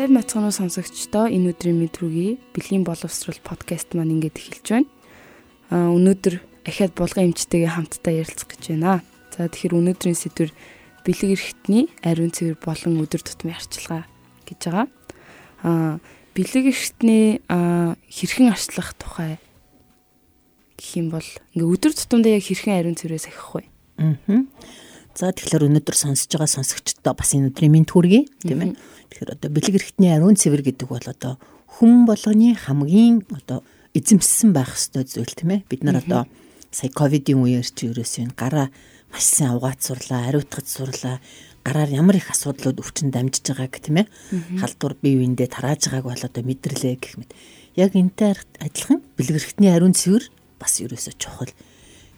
Сайн мацгануу сонсогчдоо энэ өдрийн мэдрүүгийн бэлгийн боловсрол подкаст маань ингээд эхэлж байна. Аа өнөөдөр ахаад булган эмчтэйгээ хамтдаа ярилцах гэж байна. За тэгэхээр өнөөдрийн сэдвэр бэлэг эрхтний ариун цэвэр болон өдөр тутмын арчилгаа гэж байгаа. Аа бэлэг эрхтний хэрхэн арчлах тухай гэх юм бол ингээ өдөр тутамдаа яг хэрхэн ариун цэврээс ахих вэ? Аа. За тэгэхээр өнөөдөр сонсож байгаа сонсогчдоо бас энэ өдрийн мэд хүргэе тийм ээ. Тэгэхээр одоо бэлэг эрхтний ариун цэвэр гэдэг бол одоо хүн болгоны хамгийн одоо эзэмссэн байх ёстой зүйл тийм ээ. Бид нар одоо сая ковидын үеэр чи ерөөсөө гараа маш сайн угаацурлаа, ариутгаж сурлаа. Гараар ямар их асуудлууд өвчин дамжиж байгааг тийм ээ. Халдвар бие биендээ тарааж байгааг бол одоо мэдэрлээ гэх мэт. Яг энтэй адилхан бэлэг эрхтний ариун цэвэр бас ерөөсөө чухал.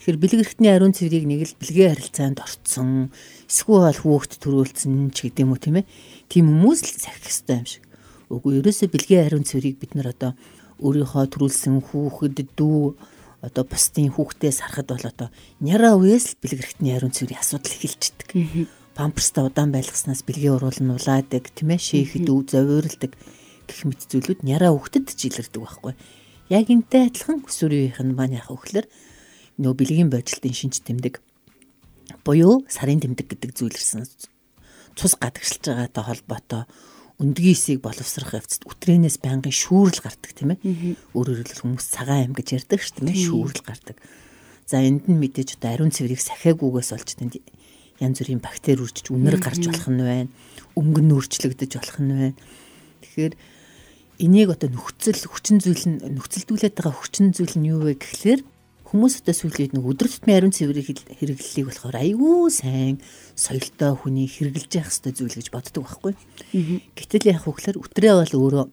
Тэгэхээр бэлэг эрхтний ариун цэврийг нэг л бэлгээ харилцаанд орцсон, эсвэл хүүхд төрүүлсэн ч гэдэм үү тийм ээ. Тийм хүмүүс л сахих хэрэгтэй юм шиг. Үгүй ерөөсөө бэлгээ ариун цэврийг бид нар одоо өөрийнхөө төрүүлсэн хүүхэд дүү одоо бусдын хүүхдээс харахад бол одоо няра үеэс л бэлэг эрхтний ариун цэврийн асуудал эхэлждэг. Памперстаа удаан байлгаснаас бэлгээ уруулн улаадаг, тийм ээ, шийхэд үв зовирлдаг гэх мэт зүйлүүд няра хүүхдэд ч илэрдэг байхгүй. Яг энтэй адилхан өсвөрийнх нь маань вэ гэхээр нөө бэлгийн бодлтын шинж тэмдэг буюу сарын тэмдэг гэдэг зүйл ирсэн цус гадагшилж байгаатай холбоотой өндгийсийг боловсрох явцад үтрэнээс байнгын шүүрэл гардаг тийм ээ. Өөрөөр хэлбэл хүмүүс цагаан аим гэж ярьдаг шүү дээ. Шүүрэл гардаг. За энд нь мэдээж одоо ариун цэврийг сахиагүйгээс олж тэнд янз бүрийн бактери үржиж үнэр гарч болох нь байна. Өнгө нь өөрчлөгдөж болох нь байна. Тэгэхээр энийг одоо нөхцөл хүчин зүйл нь нөхцөлдүүлээд байгаа хүчин зүйл нь юу вэ гэхлээр Хүмүүс одоо сүүлийн нэг өдөр тутмын ариун цэврийг хэрэглэлийг болохоор айгүй сайн соёлтой хүний хэрэгжилж явах хэрэгтэй зүйл гэж боддог байхгүй. Гэтэл яг хөглөр өтрээ бол өөрөө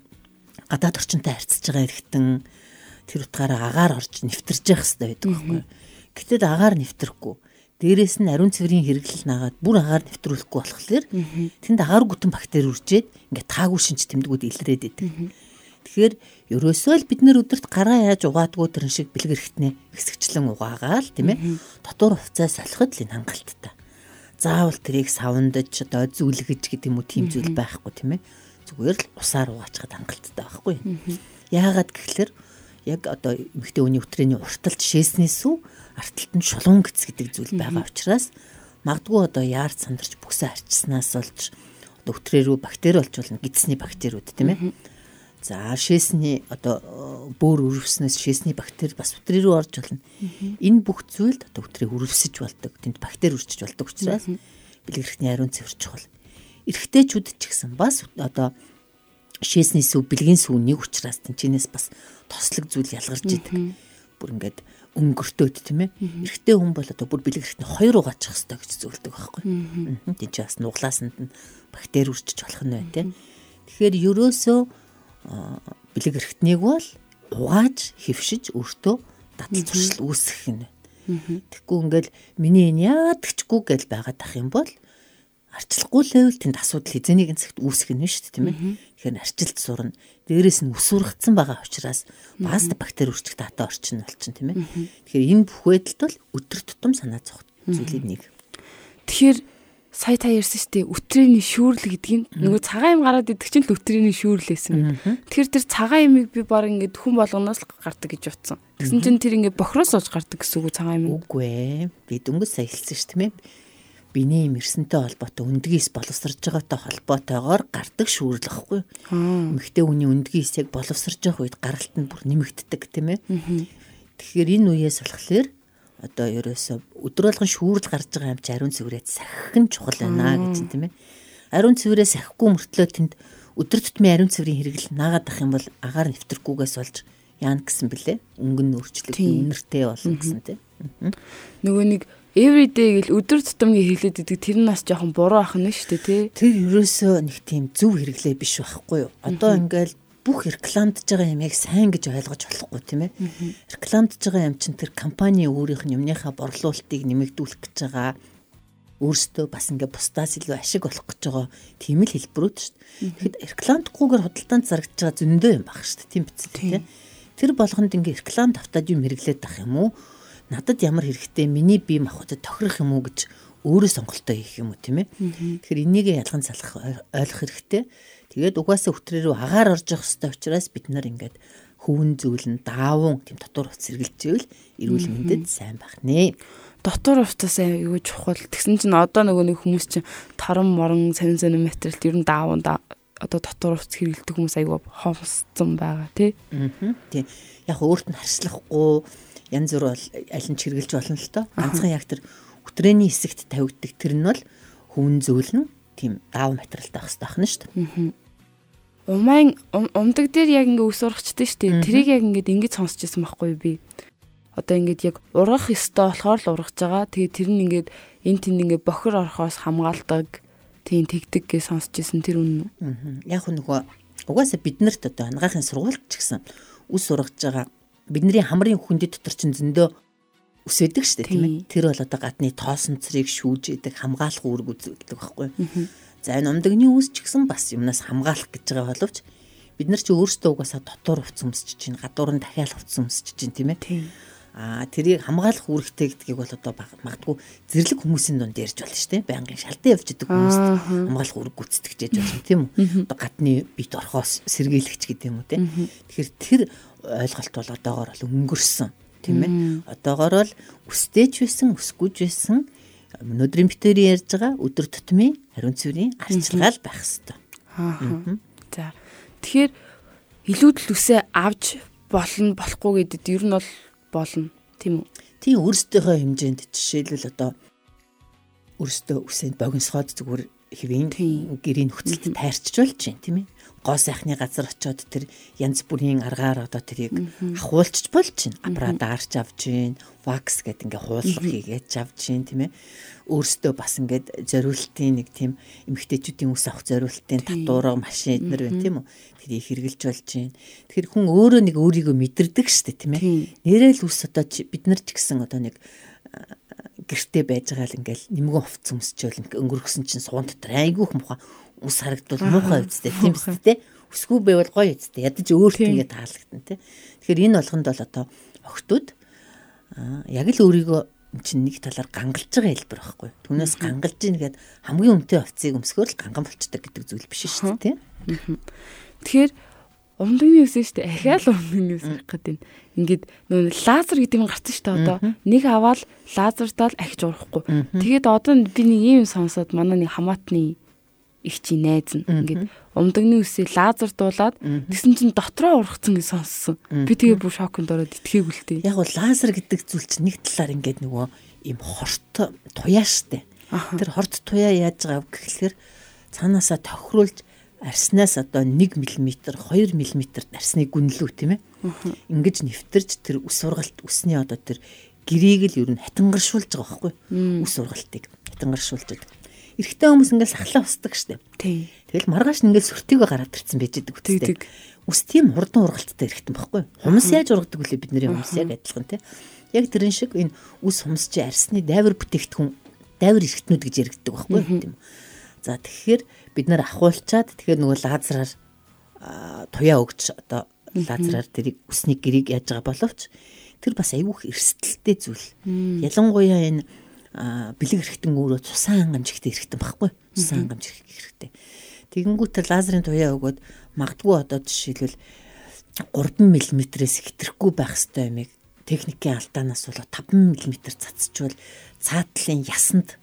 гадаад орчинтой харьцаж байгаа хэрэгтэн тэр утгаараа агаар орж нэвтэрж явах хэрэгтэй байдаг байхгүй. Гэтэл агаар нэвтрэхгүй. Дээрээс нь ариун цэврийн хэрэглэл наагаад бүр агаар нэвтрүүлэхгүй болохоор тэнд агаар гүтэн бактери үржээд ингээд таагүй шинж тэмдгүүд илрээд идэг. Тэгэхээр ерөөсөө л бид нэр өдөрт гараа яаж угаадгүй тэрэн шиг бэлэг эрэхтнээ хэсэгчлэн угаагаал тийм ээ. Дотор хувцас солиход л энэ хангалттай. Заавал тэрийг савндаж одоо зүлгэж гэдэг юм уу тийм зүйл байхгүй тийм ээ. Зүгээр л усаар угаачхад хангалттай байхгүй. Яагаад гэхэлэр яг одоо эмэгтэй үний өтрээний урталт шээснээс үү арталт нь шулуун гэц гэдэг зүйл байгаа учраас магадгүй одоо яар сандарч бүксээ арчснаас болж одоо өтрээ рүү бактери болж болно гидсний бактериуд тийм ээ За шээсний одоо бөөр өрөвснөөс шээсний бактери бас өтрий рүү орж болно. Энэ бүх зүйлд одоо өтрийг өрөвсөж болдог. Тэнд бактери үржиж болдог учраас бэлгэрхтний ариун цэвэр чухал. Эрэгтэйчүүд ч гэсэн бас одоо шээсний сүв бэлгийн сүв нэг учраас тэнчнээс бас тослог зүйл ялгарч идэг. Бүр ингээд өнгөртөөд тийм ээ. Эрэгтэй хүн бол одоо бүр бэлгэрхтний хоёр угаачих хэрэгтэй гэж зөвлөдөг байхгүй. Тэнч бас нуглаасанд нь бактери үржиж болох нь бай тийм. Тэгэхээр ерөөсөө бэлэг эрхтнийг бол угааж хөвшиж өөртөө дадал зуршил үүсгэх байна. Тэгэхгүй ингээл миний энэ яадагчгүй гэж байгаад ах юм бол арчлахгүй левел тэнд асуудал хизээний цагт үүсгэх нь шүү дээ тийм ээ. Тэгэхээр арчилт сурна. Дээрээс нь өсвөргдсөн байгаа учраас бааста бактери үржих дата орчин болчин тийм ээ. Тэгэхээр энэ бүх байдалд бол өдөр тутам санаа зовх зүйлийг нэг. Тэгэхээр сая та ярьсан шүү дээ өтрээний шүүрл гэдэг нь нөгөө цагаан юм гараад идэх чинь л өтрээний шүүрл байсан. Тэгэхээр тэр цагаан ямыг би баг ингээд хүн болгоноос л гардаг гэж утсан. Тэгсэн чинь тэр ингээд бохроос ууж гардаг гэсэн үг цагаан юм. Үгүй ээ. Би дөнгөж сая хэлсэн шүү дээ. Биний мэрсэнтэй холбоотой өндгийс боловсрж байгаатай холбоотойгоор гардаг шүүрл ахгүй. Эмэгтэй хүний өндгийс яг боловсрж байгаа үед гаралт нь бүр нэмэгддэг тийм ээ. Тэгэхээр энэ үеэс болохоор одоо ерөөсө өдрөөлгөн шүүрл гарч байгаа юм чи ариун цэврээ сахих нь чухал байна гэж тийм ээ. Ариун цэврээ сахихгүй мөртлөө тэнд өдөр тутмын ариун цэврийн хэрэгэл наагаад ах юм бол агаар нэвтрэхгүйгээс болж яана гэсэн бэлээ. Өнгө нь өөрчлөлт үнэртэй болно гэсэн тийм. Нөгөө нэг everyday гэл өдөр тутамгийн хэрэглээд идэг тэр нь бас жоохон буруу ах нь шүү дээ тий. Тэр ерөөсөө нэг тийм зөв хэрэглээ биш байхгүй юу? Одоо ингээл бүх рекламдж байгаа юм яг сайн гэж ойлгож болохгүй тийм ээ. Рекламдж байгаа юм чинь тэр компани өөрийнх нь юмныхаа борлуулалтыг нэмэгдүүлэх гэж байгаа өөрсдөө бас ингээ бусдаас илүү ашиг олох гэж байгаа тийм л хэлбэрүүд шүү дээ. Тэгэхэд рекламдгүйгээр худалдаанд зарагдж байгаа зөндөө юм баг шүү дээ. Тийм биз дээ. Тэр болгонд ингээ реклам давтаад юм хэрэглээд ах юм уу? Надад ямар хэрэгтэй миний бие махбодод тохирох юм уу гэж өөрөө сонголтоо хийх юм уу тийм ээ. Тэгэхээр энийг ялган залах ойлгох хэрэгтэй. Тэгээд угаасаа хөтрөө рүү агаар орж явах хэрэгтэй учраас бид нар ингээд хөвөн зүйлэн даавун тийм дотор ус сэргэлжээвэл эрүүл мэндэд сайн байх нэ дотор хувцас аюу чухал. Тэгсэн чинь одоо нөгөө нэг хүмүүс чинь таран морон сонин сонин материалт ер нь даавн да одоо дотор хувцас хэрэглэдэг хүмүүс аюу хомсцсон байгаа тий. Аа. Тий. Яг өөрт нь харьцлахгүй янз бүр бол аль нь чиргэлж болно л доо. Ганцхан яг тэр өтрээний хэсэгт тавигддаг тэр нь бол хүн зөөлн тийм даав материалтай байх хэрэгтэй байна шүү дээ. Умайн умдаг дээр яг ингээ ус урагчдээ шүү дээ. Тэрийг яг ингээд ингэж сонсч байсан байхгүй би одоо ингээд яг ургах ёстой болохоор л ургаж байгаа. Тэгээ тэр нь ингээд эн тэнд ингээд бохир орохоос хамгаалдаг. Тийм тэгдэг гэж сонсч ирсэн тэр үнэн. Яг нөгөө угаасаа биднэрт одоо ангаахын сургуульд ч гэсэн үс ургаж байгаа бидний хамрын хүндэт дотор чинь зөндөө үсэдэг штэ тийм ээ. Тэр бол одоо гадны тоосонцрыг шүүж идэг хамгаалах үүрэг үзүүлдэг байхгүй. За энэ умдагны үс ч гэсэн бас юмнаас хамгаалах гэж байгаа боловч бид нар чи өөрсдөө угаасаа дотор хувц өмсөж чинь гадуур нь дахиад хувц өмсөж чинь тийм ээ. Аа тэрийг хамгаалах үүрэгтэй гэдгийг бол одоо магадгүй зэрлэг хүмүүсийн дунд ярьж болно шүү дээ. Байнгын шалтан явж идэг хүмүүст хамгаалах үүрэг гүйцэтгэж яж болно тийм үү? Одоо гадны бит орхоос сэргийлэгч гэдэг юм уу те. Тэгэхээр тэр ойлголт бол одоогоор бол өнгөрсөн тийм ээ. Одоогоор бол өстэйч байсан, өсгүйж байсан өнөөдрийн битэрийн ярьж байгаа өдөр тутмын хариун цэврийн арчилгаа л байх хэвээр. Аа. За. Тэгэхээр илүүдл үсээ авч болно болохгүй гэдэг ер нь бол болно тийм үү? Тийм өөрсдийнхөө хэмжээнд жишээлбэл одоо өөрсдөө үсэнд богиносгоод зүгээр хэвийн гэрийн нөхцөлд тайрчж болж байна тийм ээ гоо сайхны газар очиод тэр янз бүрийн аргаар одоо тэрийг ахуулчих болж байна. Аппарат арч авж гин, вакс гэдэг ингээ хуулах хийгээд авж гин тийм ээ. Өөрөөсөө бас ингээд зориултын нэг тийм эмгтээчүүдийн ус авах зориултын татварга машин эднэр байна тийм үү. Тэрийг хэрэгжилж болж гин. Тэгэхээр хүн өөрөө нэг өөрийгөө мэдэрдэг штэ тийм ээ. Нэрэл ус одоо бид нар ч гэсэн одоо нэг гэрте байж байгаа л ингээл нэмгэн хувц өмсчөөл өнгөрөхсөн чинь суган дотор айгүйх муха ус харагдвал муухай үстэй тийм биз дээ. Үсгүй байвал гоё үстэй. Ядаж өөрт ингэ таалагдана тий. Тэгэхээр энэ болгонд бол одоо охтууд яг л өөрийгөө чинь нэг талаар гангалж байгаа хэлбэр байхгүй. Түүнээс гангалж ийн гэхэд хамгийн өмтэй овцыг өмсгөөр л ганган болчдаг гэдэг зүйл биш шүү дээ тий. Тэгэхээр умдагны үс шүү дээ. Ахиал умдагны үс гарах гэдэг юм. Ингээд нөө лазер гэдэг юм гарсан шүү дээ одоо. Нэг аваад лазертаа л ахиж урахгүй. Тэгээд одоо би нэг юм сонсоод манай нэг хамаатны их чи найз нь ингээд умдагны үсээ лазер дуулаад тэгсэн чинь дотроо ургацсан гэж сонссон. Би тэгээ бүр шоконд ороод итгээгүй л дээ. Яг бол лазер гэдэг зүйл чинь нэг талаар ингээд нөгөө им хорт туяа штэ. Тэр хорт туяа яаж байгаа вэ гэхэлэр цаанаасаа тохируулж арснаас одоо 1 мм 2 мм арсныг гүнлүү тийм ээ. Ингиж нэвтэрч тэр ус ургалт усны одоо тэр гэрийг л ер нь хатангаршуулж байгаа байхгүй. Ус ургалтыг хатангаршуулж байгаа эрэгтэй хүмүүс ингээл сахлаа устдаг штеп. Тий. Тэгэл маргааш нь ингээл сөртийгөө гараад ирсэн байж байгаа үстэй. Ус тийм хурдан ургалттай эрэгтэн баггүй. Хумс яаж ургадаг вүлээ бидний хумс яг адилхан тий. Яг тэрэн шиг энэ ус хумс чи арсны дайвар бүтээгдэхүүн дайвар эрэгтнүүд гэж яригддаг баггүй тийм. За тэгэхээр бид нар ахуулчаад тэгэхээр нөгөө лазераар туяа өгч одоо лазераар тэрийг усны гэрийг яаж байгаа боловч тэр бас айвуух эрсдэлтэй зүйл. Ялангуяа энэ бэлэг хэрэгтэн өөрөө цусан хангамж ихтэй хэрэгтэн баггүй. Цусан хангамж хэрэгтэй. Тэгэнгүүтээ лазерын туяа өгөөд магадгүй одоо жишээлбэл 3 мм-ээс хэтрэхгүй байх хэвээр юмыг техникийн алдаанаас бол 5 мм цацчвал цаатлын ясанд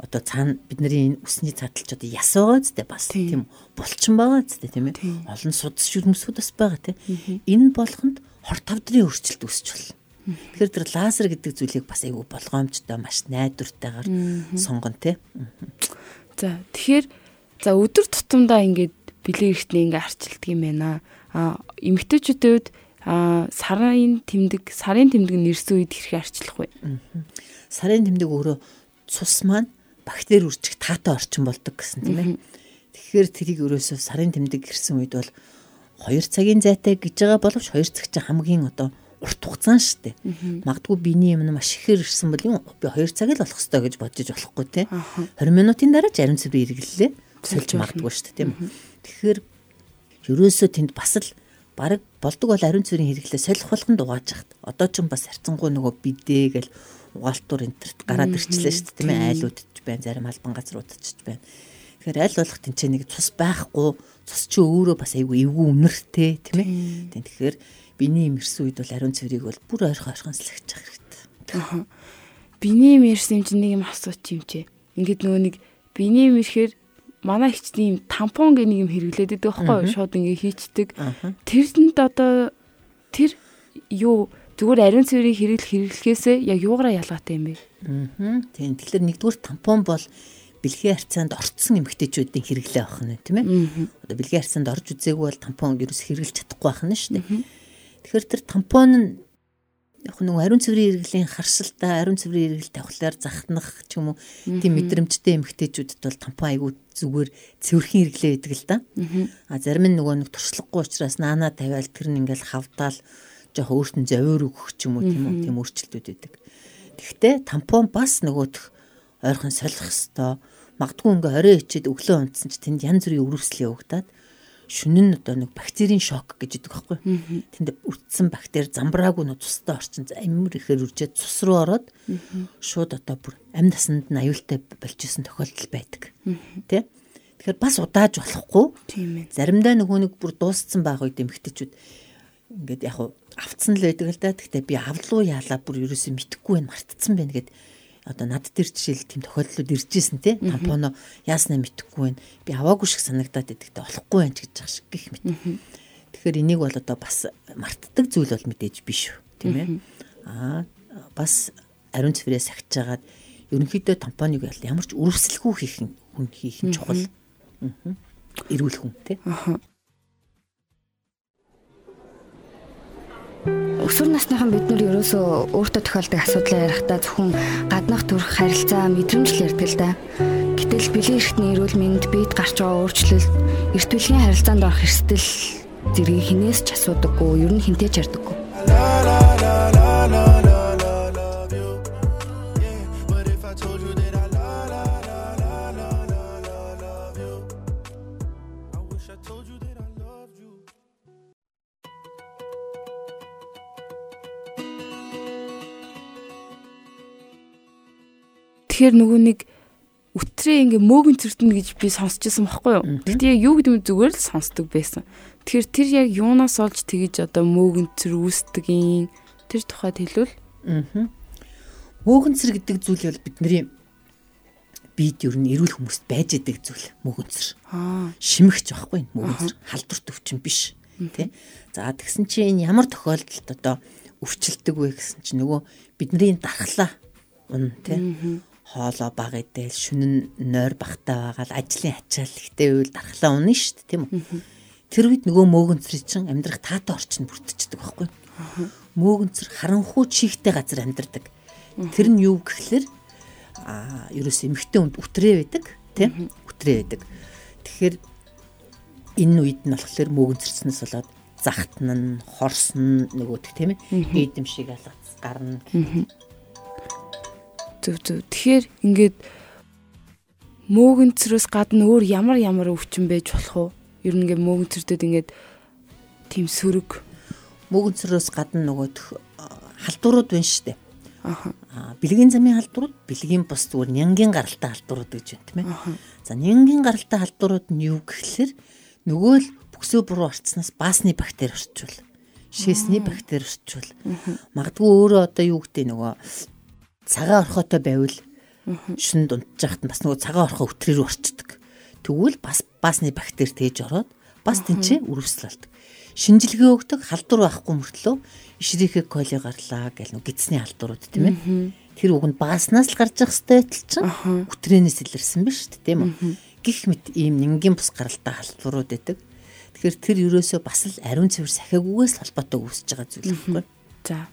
одоо цаана бидний энэ усны цааталч одоо яс байгаа зү бас. Тийм булчин байгаа зү тийм ээ. Олон судас шүрмсүүд бас байгаа тийм энэ болгонд хор тавдрын өөрчлөлт үүсч болно Тэгэхээр тэр лазер гэдэг зүйлийг бас айгүй болгоомжтой маш найдвартайгаар сонгон тий. За тэгэхээр за өдөр тутамдаа ингээд бэлэг эрхтний ингээ арчилдаг юм байна. А эмэгтэйчүүдийн үед а сарын тэмдэг сарын тэмдэг нэрсэн үед хэрхэн арчлах вэ? Сарын тэмдэг өөрөө цус маань бактери үржих таатай орчин болдог гэсэн тийм ээ. Тэгэхээр тэрийг өрөөсөө сарын тэмдэг ирсэн үед бол 2 цагийн зайтай гэж байгаа боловч 2 цаг чинь хамгийн одоо урт хугацаан шүү дээ. Магадгүй биений юм маш ихээр ирсэн бол би 2 цаг л болох хэрэгтэй гэж бодож болохгүй те. 20 минутын дараа зарим цэвэр эргэллээ. Сольж магадгүй шүү дээ тийм. Тэгэхээр ерөөсөө тэнд бас л баг болдог бол ариун цэврийн хэрэглээ солих болгон дугааж хат. Одоо ч бас харцангуй нөгөө бидээ гэл угаалтуур энтерт гараад ирчлээ шүү дээ тийм ээ айлуудч байна зарим албан газруудч байна. Тэгэхээр аль болох тэнцээ нэг цус байхгүй цус чи өөрөө бас айгүй эвгүй үнэртэй тийм ээ. Тэгэхээр биений юм ирсэн үед бол ариун цэврийг бол бүр ойрхон ойрхон явах хэрэгтэй. Биений юм ирсэн юм чинь нэг юм асууч юм чи. Ингээд нөгөө нэг биений юм ирэхээр манай ихчдийн юм тампон гэх нэг юм хэрэглээд байдаг байхгүй шууд ингээ хийчдэг. Тэрэнд одоо тэр юу зүгээр ариун цэврийг хэрэглэх хэрэглэхээсээ яг юугаараа ялгаатай юм бэ? Аа. Тийм. Тэгэхээр нэгдүгээр тампон бол бэлгийн харьцаанд орцсон эмэгтэйчүүдийн хэрэглээ авах нь тийм ээ. Одоо бэлгийн харьцаанд орж үзээгүй бол тампон ерөөс хэрэглэж чадахгүй байх нь шүү дээ. Тэгэхээр тэр тампон нь яг нэг ариун цэврийн хэрэглийн харшилтаа ариун цэврийн хэрэгэл тавхлаар захнах ч юм уу тийм мэдрэмжтэй эмэгтэйчүүдэд бол тампон айгүй зүгээр цэвэрхэн хэрэглээ байдаг л да. А зарим нь нөгөө нэг туршлагагүй учраас наанаа тавиал тэр нь ингээл хавдаал жоох өөрт нь зовир өгөх ч юм уу тийм үү тийм өөрчлөлтүүд байдаг. Тэгэхдээ тампон бас нөгөөх ойрхон солих хэвээр магадгүй ингээ орой ичээд өглөө унтсан ч тэнд янз бүрийн өвөрсөл явагдаад шүнэн одоо нэг бактерийн шок гэж идэг байхгүй. Тэнд үтсэн бактери замбраагүй нөө цустай орчин амар ихээр үржээд цус руу ороод шууд одоо бүр амь насанд нь аюултай болчихсон тохиолдол байдаг. Тэ? Тэгэхээр бас удааж болохгүй. Тийм ээ. Заримдаа нөгөө нэг бүр дууссан байх үед эмхтэйчүүд ингээд яг авцсан л байдаг л да. Гэхдээ би авлуу яалаа бүр ерөөсөө мэдхгүй байна, мартцсан байна гэд одоо над дээр жишээл тийм тохиолдлууд ирж исэн те тампоно яаснаа мэдхгүй байна. Би аваагүй шиг санагдаад идэгтэй болохгүй байна гэж байгаа шиг гих мэт. Тэгэхээр энийг бол одоо бас мартдаг зүйл бол мэдээж биш үү тийм ээ. Аа бас ариун цэврээс сахиж жагаад ерөнхийдөө тампоныг ямар ч өрөвсөлгүй хийх хүн хийх нь чухал. Аа. Эрүүл хүн тий. Аха. Өсвөр насныхан бид нар ерөөсөө өөртөө тохиолдог асуудлаа ярихдаа зөвхөн гаднах төрх харилцаа мэдрэмж л ярьдаг л да. Гэтэл бэлэн эрхтний эрүүл мэнд бид гарч байгаа өөрчлөлт эрт бүлгийн харилцаанд орох эрсдэл зэргийг хинээс ч асуудаггүй, ер нь хинтээ ч ярьдаггүй. Тэгэхээр нөгөө нэг үтрээ ингээ мөөгөн цэртэн гэж би сонсчихсан байхгүй юу. Тэгтээ яг юу гэдэг нь зүгээр л сонсдог байсан. Тэгэхээр тэр яг юунаас олж тэгэж одоо мөөгөн цэр үүсдэг юм тэр тухайд хэлвэл Аа. Мөөгөнцөр гэдэг зүйл бол бидний бид ер нь эрүүл хүмүүст байж идэг зүйл мөөгөнцөр. аа Шимэгч байхгүй мөөгөнцөр халдварт өвчин биш тий. За тэгсэн чинь ямар тохиолдолд одоо өвчлөлдөг вэ гэсэн чинь нөгөө бидний дархлааун тий. Хоолоо баг идэл шүнэн нойр бахтай байгаа л ажлын ачаал ихтэй үйл дархлаа унна шүү дээ тийм үү. Тэр үед нөгөө мөөгөнцөр чинь амьдрах таатай орчин бүрдчихдэг байхгүй. Мөөгөнцөр харанхуй чихтэй газар амьдардаг. Тэр нь юу гэхэлэр аа ерөөс эмхтэй хүнд үтрээ байдаг тийм? Үтрээ байдаг. Тэгэхээр энэ үед нь болохоор мөөгөнцөрснөөс болоод захтан нь хорсон нөгөөдг тийм ээ? Эдэм шиг алгац гарна зөв зөв. Тэгэхээр ингээд мөөгөнцрөөс гадна өөр ямар ямар өвчин байж болох вэ? Ер нь ингээд мөөгөнцөрдөд ингээд тийм сөрөг мөөгөнцөрөөс гадна нөгөөх халдварууд байна шүү дээ. Аа, бэлгийн замын халдварууд бэлгийн бус зүгээр нянгийн гаралтай халдварууд гэж байна тийм ээ. За нянгийн гаралтай халдварууд нь юу гэхэлэр нөгөө л бүксөө буруу орцсноос баасны бактери орчвол шээсний бактери орчвол магадгүй өөрөө одоо юу гэдэг нөгөө цагаан орхотой байвал шүнд унтжахт нь бас нөгөө цагаан орхоо өтрээр орчдөг. Тэгвэл бас баасны бактери тээж ороод бас тэнцээ үрвсэл болдог. Шинжилгээ өгдөг халдвар байхгүй мөртлөө ишрихэ коли гарлаа гэл нөгөө гидсний халдварууд тийм ээ. Тэр үг нь бааснаас л гарч явах хэвээр байтал чинь өтрэнээс илэрсэн биз шүү дээ тийм үү. Гэх мэт ийм нингийн бус гаралтай халдварууд байдаг. Тэгэхээр тэр ерөөсөө бас л ариун цэвэр сахиагүйгээс холбоотой үүсэж байгаа зүйл байхгүй. За.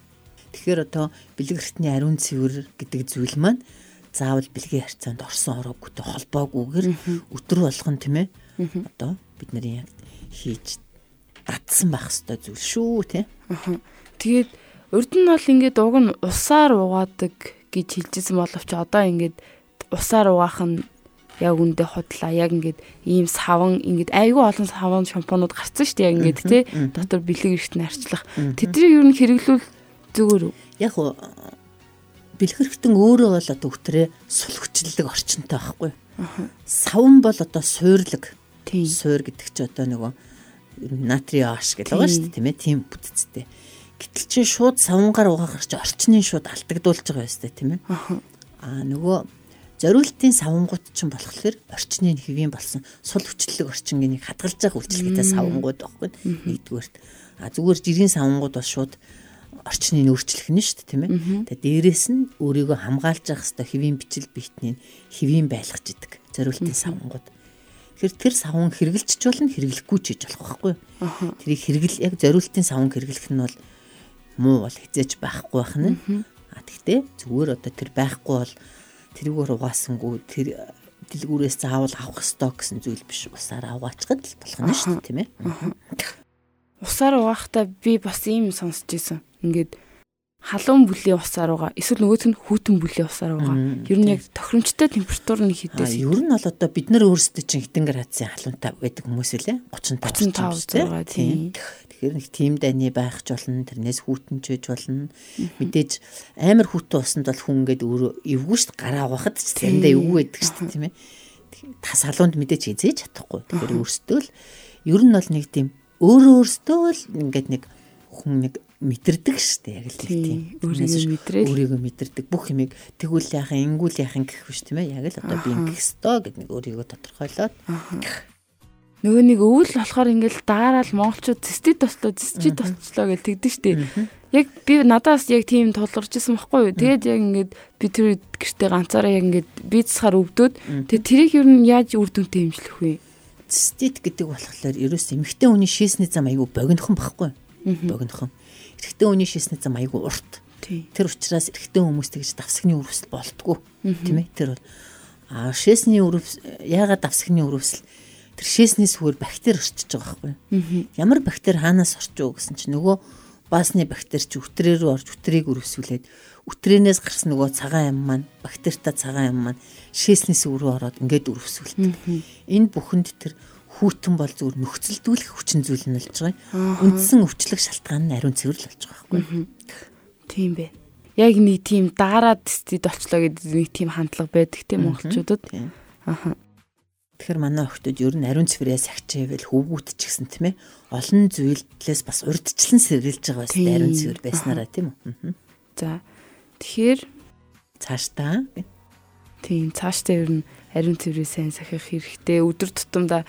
Тэгэхээр одоо бэлэг эртний ариун цэвэр гэдэг зүйл маань заавал бэлгийн харьцаанд орсон ороогүй холбоогүйгээр өдөр болгон тийм ээ. Одоо бидний яг хийж татсан байх хэвээр зүйл шүү тий. Тэгээд урд нь бол ингээд уг нь усаар угаадаг гэж хэлжсэн боловч одоо ингээд усаар угаах нь яг үндэ хотлаа яг ингээд ийм саван ингээд айгүй олон саван шампунууд гарцсан шүү дээ яг ингээд тий дотор бэлэг эрт нь арчлах тэднийг юу н хэрэглүүл зүгээр үү? Яг уу бэлгэрхтэн өөрөө бол одоо өтрээ сулгчлэг орчинтой байхгүй. Саван бол одоо суурлаг суур гэдэг чи одоо нөгөө натрий аш гэж байгаа шүү дээ тийм. ээ тийм бүтцтэй. Гэтэл чи шууд савангаар угаахаар чи орчны шууд алтагдуулж байгаа байстай тийм ээ. Аа нөгөө зориултын савангууд ч юм болохоор орчны хэвийн болсон сул хүчлэг орчингийн хадгалж байгаа үйлчлэгээтэй савангууд байхгүй нэгдүгээрт. А зүгээр жирийн савангууд бол шууд орчны нөрчлөх нь шүү дээ тийм ээ. Тэгээ дээрэс нь өөрийгөө хамгаалж явах хэвээр хэвийн бичил биетний хэвийн байлгаж идэг. Зориултын савангууд. Тэгэхээр тэр савн хэрэгжилч болно хэрэглэхгүй ч гэж болох байхгүй. Тэрийг хэрэгэл яг зориултын савн хэрэглэх нь бол муу бол хизээж байхгүй байх нь. А тэгтээ зүгээр одоо тэр байхгүй бол тэрүүгээр угаасангүй тэр дэлгүүрээс заавал авах ёстой гэсэн зүйл биш. Усаар аваачхад л болох нь шүү дээ, тийм ээ. Усаар угаахтаа би бас ийм сонсч ийсэн. Ингээд халуун бүлийн усаар угаа эсвэл нөгөөт нь хүүтэн бүлийн усаар угаа. Ер нь яг тохиромжтой температур нь хідээс. Ер нь бол одоо бид нар өөрсдөө чинь хитэн градусын халуунтай байдаг хүмүүс үлээ 35 35 тийм. Тэгэхээр нэг тийм дайны байх ч болно. Тэрнээс хүүтэн чөж болно. Мэдээж амар хүүтэн усанд бол хүн ингээд өөрөө эвгүй шүү дээ. Гараа угаахад ч заримдаа эвгүй байдаг шүү дээ тийм ээ. Тас халуунд мэдээж хизээж чадахгүй. Тэгэхээр өөрсдөө л ер нь бол нэг тийм өөрөө өөрсдөө л ингээд нэг хүн нэг мэдэрдэг штэ яг л тийм. өөрийгөө мэдрээд. өөрийгөө мэдэрдэг бүх юмыг тэгвэл яхан ингүүл яхан гэх биш тийм ээ. Яг л одоо би ингэх ёстой гэд нэг өөрийгөө тодорхойлоод нөгөө нэг өвөл болохоор ингээл даараал монголчууд зэстий тослоо зэсчи тослоо гэж тэгдэж штэ. Яг би надаас яг тийм тулгарч исэн байхгүй юу. Тэгээд яг ингээд би тэр гэртээ ганцаараа яг ингээд би засахаар өвдөөд тэгээд тэрийг юу нь яаж үр дүнтэй хэмжлэх вэ цистит гэдэг болохоор ерөөс эмэгтэй хүний шийсний зам аягүй богинохон байхгүй богинохон. Эрэгтэй хүний шийсний зам аягүй урт. Тэр учраас эрэгтэй хүмүүс тэгж давсагны үрвсэл болтгоо тийм ээ тэр бол а шээсний үрвс яагаад давсагны үрвсэл тэр шээсний сүгээр бактери орчиж байгаа байхгүй. Ямар бактери хаанаас орч уу гэсэн чинь нөгөө баасны бактери чи өтрээр рүү орж өтрийг өрөвсүүлээд өтрээнээс гарсан нөгөө цагаан юм маань бактерита цагаан юм маань шээсний сүг рүү ороод ингээд өрөвсүүлдэг. Энэ бүхэнд тэр хүүтэн бол зүгээр нөхцөлдүүлэх хүчин зүйл нь болж байгаа. Үндсэн өвчлөх шалтгаан нь ариун цэвэрл болж байгаа байхгүй. Тийм бэ. Яг нэг тийм даарад стэд олчлоо гэдэг нэг тийм хандлага байдаг тийм монголчуудад. Аха. Тэгэхээр манай охтууд ер нь ариун цэврээс агчээвэл хөвгүүт ч гэсэн тийм ээ олон зүйлээс бас урдчлан сэргийлж байгаа бас ариун цэвэр байснараа тийм үү. За тэгэхээр цаашдаа тийм цаашдаа ер нь ариун цэврээ сайн сахих хэрэгтэй. Өдөр тутамдаа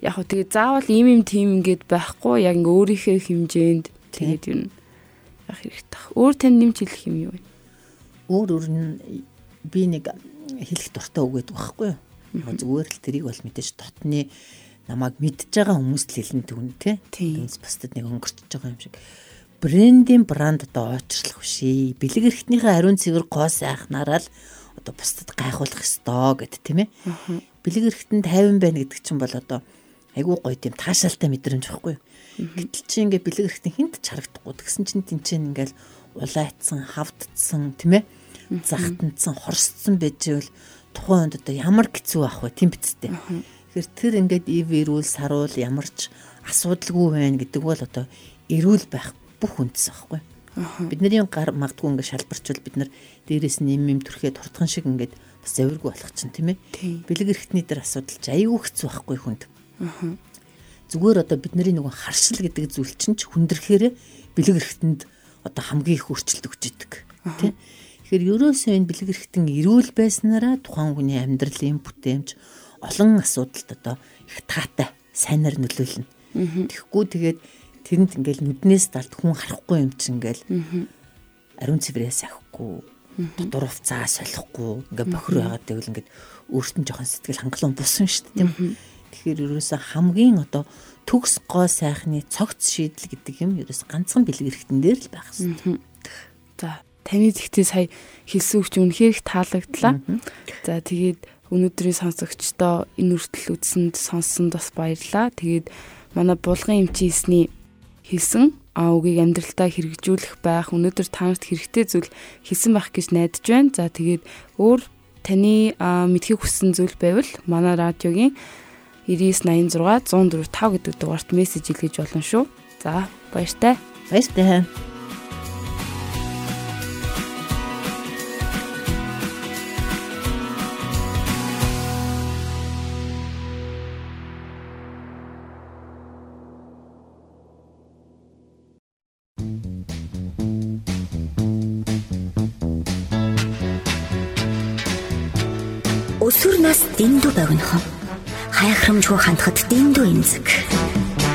яг хөө тэгээ заавал ийм юм тийм ингээд байхгүй яг ингээ өөрийнхөө хэмжээнд тэгээд ер нь яг хэрэгтэй. Өөр тань нэмж хэлэх юм юу вэ? Өөр өөр нь би нэг хэлэх дуртай үг гэдэг байхгүй юу? Зүгээр л тэрийг бол мэдээж дотны намайг мэдж байгаа хүмүүс л хэлэн түн тий. Тэс бусдад нэг өнгөрч байгаа юм шиг. Брендийн бранд одоо очрлох бишээ. Бэлэг эрхтнийхээ ариун цэвэр гоо сайхнараа л одоо бусдад гайхуулах ёстой гэд тийм ээ. Бэлэг эрхтэн 50 байна гэдэг чинь бол одоо айгүй гоё тийм таашаалтай мэдрэмж байхгүй юу. Гэтэл чи ингээ бэлэг эрхтэн хинт ч харагдахгүй. Тэгсэн чинь тэнцэн ингээл улайцсан, хавдцсан тийм ээ. Захтанцсан, хорсцсон байж ивэл тухайн үед одоо ямар хэцүү ах вэ тийм бицтэй. Тэгэхээр тэр ингээд ив ирүүл саруул ямарч асуудалгүй байна гэдэг бол одоо эрүүл байх бүх үндэс аахгүй. Бидний гар магадгүй ингээд шалбарчвал бид нар дээрээс юм юм төрхөө туртхан шиг ингээд бас завиргүй болох чинь тийм ээ. Бэлэг эрхтний дээр асуудал ч аюу хэцүү байхгүй хүнд. Зүгээр одоо бидний нөгөө харшил гэдэг зүйл чинь ч хүндрэхээр бэлэг эрхтэнд одоо хамгийн их өөрчлөлт өгч идэг. Тийм Тэгэхээр ерөөсөө энэ бэлэг эрхтэн эрүүл байснараа тухайн хүний амьдралын бүтээмж олон асуудалд одоо их таатай сайнаар нөлөөлнө. Тэгэхгүй тэгээд тэрэнд ингээл нүднээс далд хүн харахгүй юм чинь ингээл ариун цэврээс авахгүй дотор хувцаа солихгүй ингээ бохир байгаад тэгвэл ингээд өөртөө жоохон сэтгэл хангалуун бусан шүү дээ тийм. Тэгэхээр ерөөсөө хамгийн одоо төгс гоо сайхны цогц шийдэл гэдэг юм ерөөс ганцхан бэлэг эрхтэн дээр л байх хэрэгтэй. За таны зэгтээ сая хэлсэн үг чинь үнэхээр их таалагдлаа. За тэгээд өнөөдрийн сонсогчдоо энэ үртэл үзсэнд сонссонд бас баярлалаа. Тэгээд манай булган эмчээсний хэлсэн а үгийг амьдралтаа хэрэгжүүлэх байх өнөөдөр танарт хэрэгтэй зүйл хийсэн байх гэж найдаж байна. За тэгээд өөр таны мэдхийг хүссэн зүйл байвал манай радиогийн 9986 104 5 гэдэг дугаарт мессеж илгээж болно шүү. За баяртай. Баяртай. Богинохон хаяхрамжгүй хандхад дэндүү эмзэг.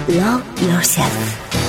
Love yourself.